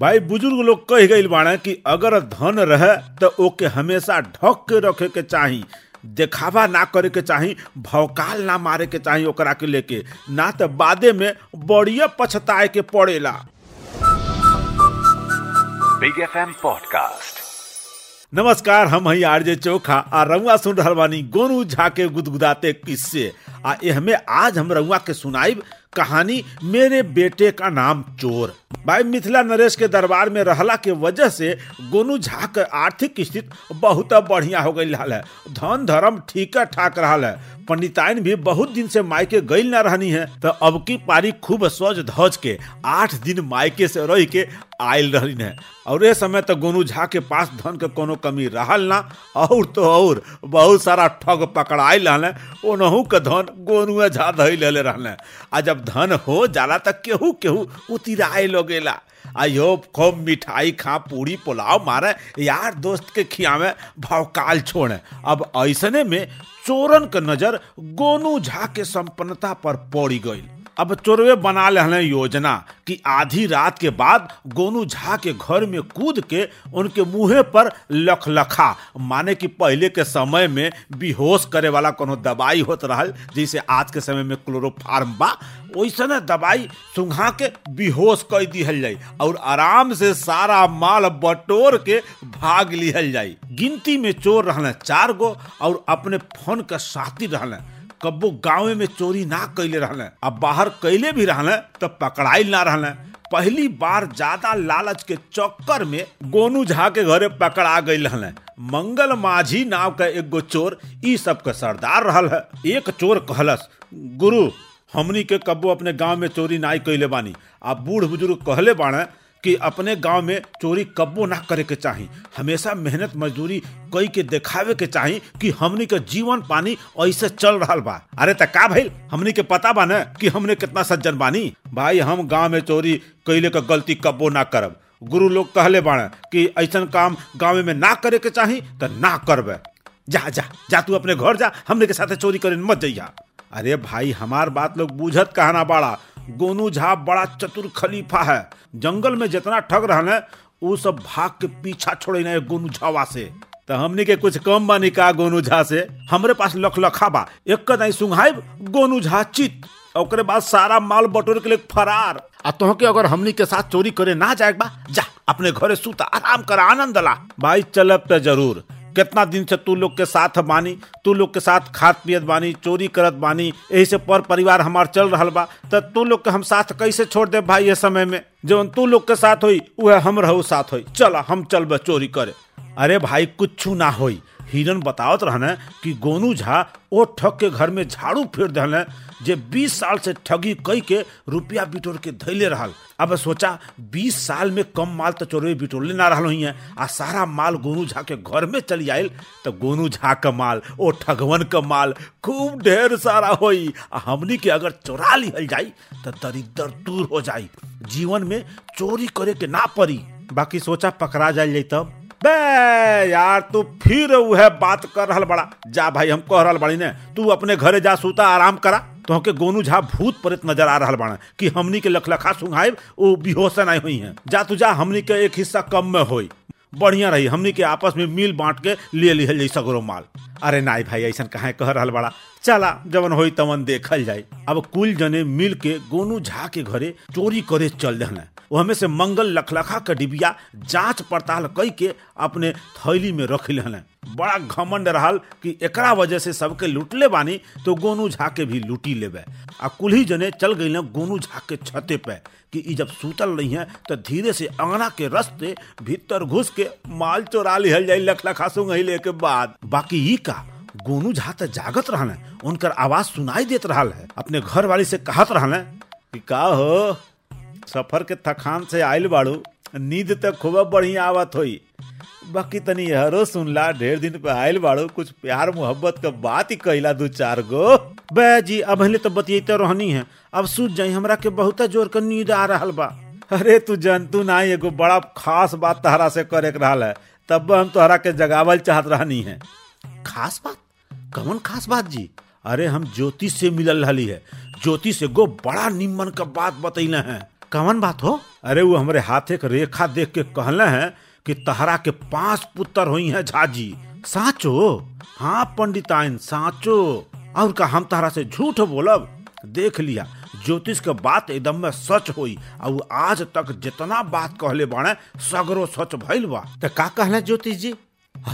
भाई बुज़ुर्ग लोग कह गई बाड़े कि अगर धन रहे तो ओके हमेशा ढक के रखे के चाही देखावा ना करे के चाही भौकाल ना मारे के चाही ओकरा के लेके ना तो बादे में बढ़िया पछताए के पड़ेला Big FM Podcast. नमस्कार हम हई आरजे चोखा आ रउआ सुन रहल बानी गोनू झा के गुदगुदाते किस्से आ एहमे आज हम रउआ के सुनाइब कहानी मेरे बेटे का नाम चोर। भाई मिथिला नरेश के दरबार में रहला के वजह से गोनू झा के आर्थिक स्थिति बहुत बढ़िया हो गई है। धन धर्म ठीक ठाक रहा है। पंडिताइन भी बहुत दिन से मायके गईल ना रहनी है तो अब की पारी खूब सज धज के आठ दिन मायके से रह के आयल रहनी है। और ये समय तो गोनू झा के पास धन के कोनो कमी रहल ना, और तो और बहुत सारा ठग पकड़ाइल रहले ओनहू के धन गोनुए झा धई लेले रहले आ जब धन हो जाला त केहू केहू उतिराए लगेला। आयो खूब मिठाई खा, पूरी पुलाव मारे, यार दोस्त के खियावे भावकाल छोड़े। अब ऐसने में चोरन के नज़र गोनू झा के संपन्नता पर पड़ी गई अब चोरवे बना ले योजना कि आधी रात के बाद गोनू झा के घर में कूद के उनके मुंहे पर लखलखा, माने कि पहले के समय में बेहोश करे वाला कोनो दवाई होत रहल, जैसे आज के समय में क्लोरोफार्म बा वैसने दवाई सुंघा के बेहोश कर दिहल जाई, और आराम से सारा माल बटोर के भाग लिहल जाई। गिनती में चोर रहने चार गो, और अपने फ़ोन के साथी रहने कब्बो गाँव में चोरी ना कैले रहले अब बाहर कैले भी रहले तो पकड़ाइल ना रहले। पहली बार ज़्यादा लालच के चक्कर में गोनू झा के घरे पकड़ा गई रहले। मंगल माझी नाव का एक गो चोर, ई सब के सरदार रहल है। एक चोर कहलस, गुरु, हमनी के कब्बो अपने गाँव में चोरी नाई कैले बानी। आ बूढ़ बुज़ुर्ग कहले बाणे कि अपने गाँव में चोरी कब्बो ना करे के चाही। हमेशा मेहनत मजदूरी कई के देखावे के चाही कि हमनी के जीवन पानी ऐसे चल रहा बा। अरे त का भइल? हमनी के पता बा न कि हमने कितना सज्जन बानी। भाई, हम गाँव में चोरी कैले का गलती कब्बो ना करब। गुरु लोग कहले बाणे कि ऐसन काम गाँव में ना करे के चाही त ना करबे। जा जा जा तू अपने घर जा। हमने के साथे चोरी करे मत जइया अरे भाई, हमार बात लोग बूझत कहा ना बाड़ा। गोनू झा बड़ा चतुर खलीफा है। जंगल में जितना ठग रहा वो सब भाग के पीछा छोड़े ना गोनू झावा से। तो हमनी के कुछ कम बानी का गोनू झा से। हमरे पास लख लखा बा। एक नहीं सुंघाइब, गोनू झा चित। ओकरे बाद सारा माल बटोर के लिए फरार। आ तो के अगर हमनी के साथ चोरी करे ना जाए बा, जा, अपने घरे सूता आराम कर आनंद ला। भाई चलब तो ज़रूर। कितना दिन से तू लोग के साथ बानी, तू लोग के साथ खात पियत बानी, चोरी करत बानी, यही से पर परिवार हमार चल रहा बा तो तू लोग के हम साथ कैसे छोड़ दे भाई ये समय में? जो तू लोग के साथ हुई वह हम रहो साथ हुई। चला हम चल चोरी करे। अरे भाई, कुछ ना होई। हिरन बतावत रहने कि गोनू झा ओ ठग के घर में झाड़ू फेर दहले जे 20 साल से ठगी कई के रुपया बिटोर के धैले रहल। अब सोचा 20 साल में कम माल तो चोरवे बिटोरले ना रहल हुई आ सारा माल गोनू झा के घर में चली आयल तो गोनू झा का माल, ओ ठगवन का माल खूब ढेर सारा होई, आ हमनी के अगर चोरा लिहल जाई तो दरिद्र दूर हो जाई। जीवन में चोरी करे के ना पड़ी। बाकी सोचा पकड़ा जाए तब बे, यार, तू फिर वह बात कर रहा बड़ा। जा भाई, हम कह रहा बड़ी ने तू अपने घरे जा, सूता आराम करा। तो के गोनू झा भूत प्रेत नज़र आ रहा बड़ा कि हमनी के लखलखा सुंघाए वो बेहोश नहीं हुई है। जा तू जा, हमनी के एक हिस्सा कम में होई। बढ़िया रही, हमनी के आपस में मिल बांट के ले जाई सगरो माल अरे नाई भाई ऐसा कहे कह रहा बड़ा? चला जवन होई तवन देखल जाए अब कुल जने मिल के गोनू झा के घरे चोरी करे चल रहे वहमे से मंगल लखलखा के डिबिया जाँच पड़ताल कई के अपने थैली में रख ले बड़ा घमंड रहल कि एकरा वजह से सबके लूटले बानी तो गोनू झा के भी लूटी लेबे। आ कुल्ही जने चल गई गोनू झा के छते पे कि ई जब सूतल नहीं है तो धीरे से अंगना के रस्ते भीतर घुस के माल चोरा लिहल जाई लखलखा सुंघले के बाद। बाकी ई का गोनू झा तो जागत रहल उनकर आवाज़ सुनाई देत रहल है अपने घर वाली से कहत रहल कि का हो सफ़र के थकान से आयल बाड़ू नींद तो खूब बढ़िया आवत होई। बाकी तनी हरो सुनला ढेर दिन पे आयल बाड़ू कुछ प्यार मोहब्बत का बात ही कहला दू चार गो। बे जी अब हले तो बतियते रहनी है। अब सूझ जाई हमरा के बहुत ज़ोर कर नींद आ रहा बा। अरे तू जंतु ना एगो बड़ा खास बात तहरा से करे के रहल है। तब हम तोहरा के जगावल चाहत रहनी है। खास बात कौन खास बात जी? अरे हम ज्योतिष से मिलल रही है। ज्योतिष एगो बड़ा निम्न का बात बतैले हैं। कवन बात हो? अरे वो हमारे हाथे के रेखा देख के कहले हैं कि तहरा के पाँच पुत्र हुई हैं झाजी। साचो? हाँ पंडिताइन साचो। और का हम तहरा से झूठ बोलब? देख लिया ज्योतिष के बात एकदम में सच होई और आज तक जितना बात कहले बाणे सगरो सच भइल बा। तो का कहले ज्योतिष जी?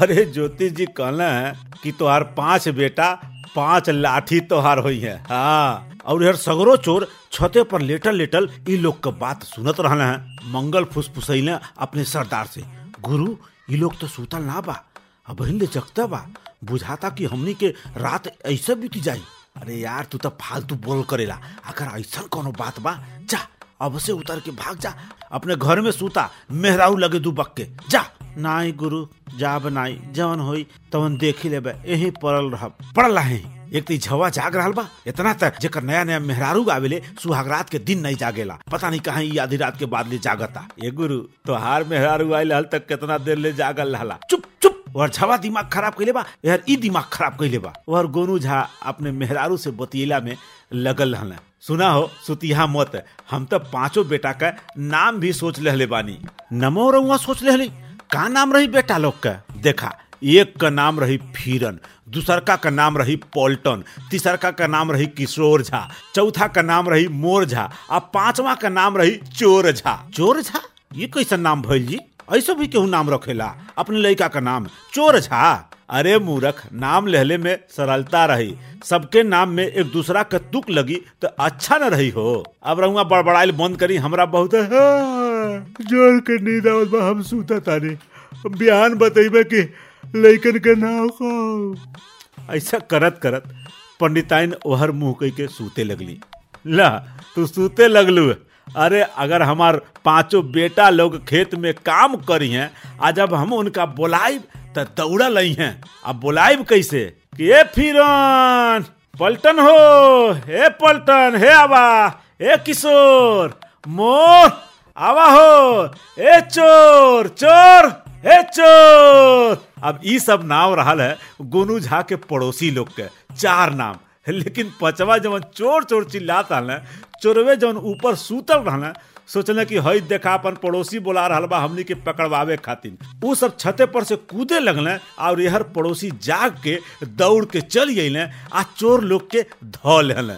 अरे ज्योतिष जी कहले हैं कि तोहार पाँच बेटा, पाँच लाठी तोहार हुई है। हाँ और यार सगरो चोर छते पर लेटल लेटल ई लोग के बात सुनत रहले हैं। मंगल फुसफुसैले अपने सरदार से, गुरु, ई लोग तो सुतल ना बा, अब ले जगता बा, बुझाता कि हमनी के रात ऐसे बीती जाई? अरे यार, तू तो फालतू बोल करेला, अगर ऐसा कोनो बात बा, जा अब से उतर के भाग जा, अपने घर में सूता, मेहराऊ लगे दू बक्के, जा। नाई गुरु जा बनाई जवन होई तवन देखी लेबे यही पड़ल रह पड़ल रहे एक तो झवा जाग रहा बा इतना तक जेकर नया नया मेहरारू आवेले सुहागरात के दिन नहीं जागेला। पता नहीं कहा आधी रात के बाद ले जागता। ए गुरु तोहार मेहरारू आयल हल तक कितना देर ले जागल रहला। चुप चुप। और झवा दिमाग खराब कैले बा यार ई दिमाग खराब कैले बा। और गोनू झा अपने मेहरारू से बतियला में लगल रहला। सुना हो सुतिहा मत हम तो पाँचों बेटा का नाम भी सोच ले बानी। नमो रउआ सोच ले का नाम रही बेटा लोग का? देखा, एक का नाम रही फीरन दूसरका का नाम रही पॉल्टन तीसरका का नाम रही किशोर झा, चौथा का नाम रही मोर झा और पांचवा का नाम रही चोर झा। चोर झा? ये कैसा नाम भइल जी? ऐसा भी केहू नाम रखेला, अपने लड़का का नाम, चोर झा। अरे मूर्ख, नाम लेहले में सरलता रही, सबके नाम में एक दूसरा का तुक लगी तो अच्छा न रही हो। अब रहुआ बड़बड़ाइल बंद करी, हमरा बहुत ज़ोर के नींद आवत बा, हम सूता तानी बयान बतैबे कि लइकन के नाव को। ऐसा करत करत पंडिताइन ओहर मुँह कह के सूते लगली। ला, तू सूते लगलू। अरे, अगर हमार पाँचों बेटा लोग खेत में काम करी हैं, आज अब हम उनका बुलाइब तो दौड़ा लई हैं। अब बुलाइब कैसे? कि ए फिरन, पलटन हो हे पलटन, हे आवा हे किशोर, मोर। आवा हो ए चोर चोर! हे चोर! अब ई सब नाम रहा है गोनू झा के पड़ोसी लोग के। चार नाम। लेकिन पचवा जवन चोर चोर चिल्लाता है, चोरवे जवन ऊपर सूतल रहना सोचले कि हई देखा अपन पड़ोसी बोला रहा बा हमनी के पकड़वावे खातिर। वो सब छते पर से कूदे लगल और यहर पड़ोसी जाग के दौड़ के चल गए आ चोर लोग के ध लेले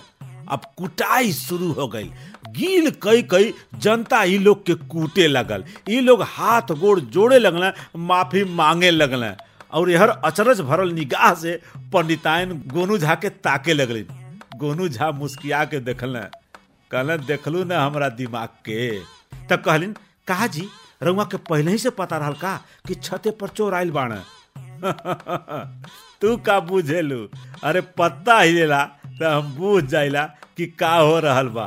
अब कुटाई शुरू हो गई। गील कई कई जनता ई लोग के कूटे लगल। ई लोग हाथ गोड़ जोड़े लगल माफ़ी मांगे लगल और यहर अचरज भरल निगाह से पंडिताइन गोनू झा के ताके लगलिन। गोनू झा मुस्किया के देखल कहल देखलू ना हमारा दिमाग के। तब कहलिन, कहा जी? रउआ के पहले ही से पता रहल का कि छते पर चोर आयल बाण तू का बुझेलू? अरे पत्ता हिलेला तो हम बूझ जाइला कि का हो रहल बा।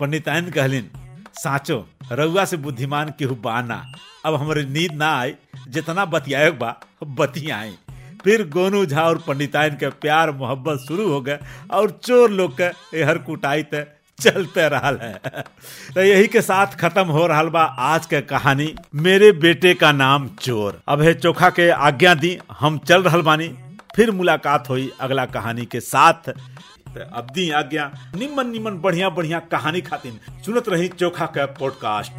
पंडिताइन कहलिन, साचो, रउआ से बुद्धिमान केहू बाना। अब हमारे नींद ना आई, जितना बतियाए बा बतियाए फिर गोनू झा और पंडिताइन के प्यार, मोहब्बत शुरू हो गए और चोर लोग के हर कुटाई ते चलते रहा है। तो यही के साथ खत्म हो रहा बा आज के कहानी, मेरे बेटे का नाम चोर। अब है चोखा के आज्ञा दी, हम चल रहा बानी। फिर मुलाकात हुई अगला कहानी के साथ। अब दी आज्ञा निमन निमन बढ़िया बढ़िया कहानी खातिर सुनत रही चोखा का पॉडकास्ट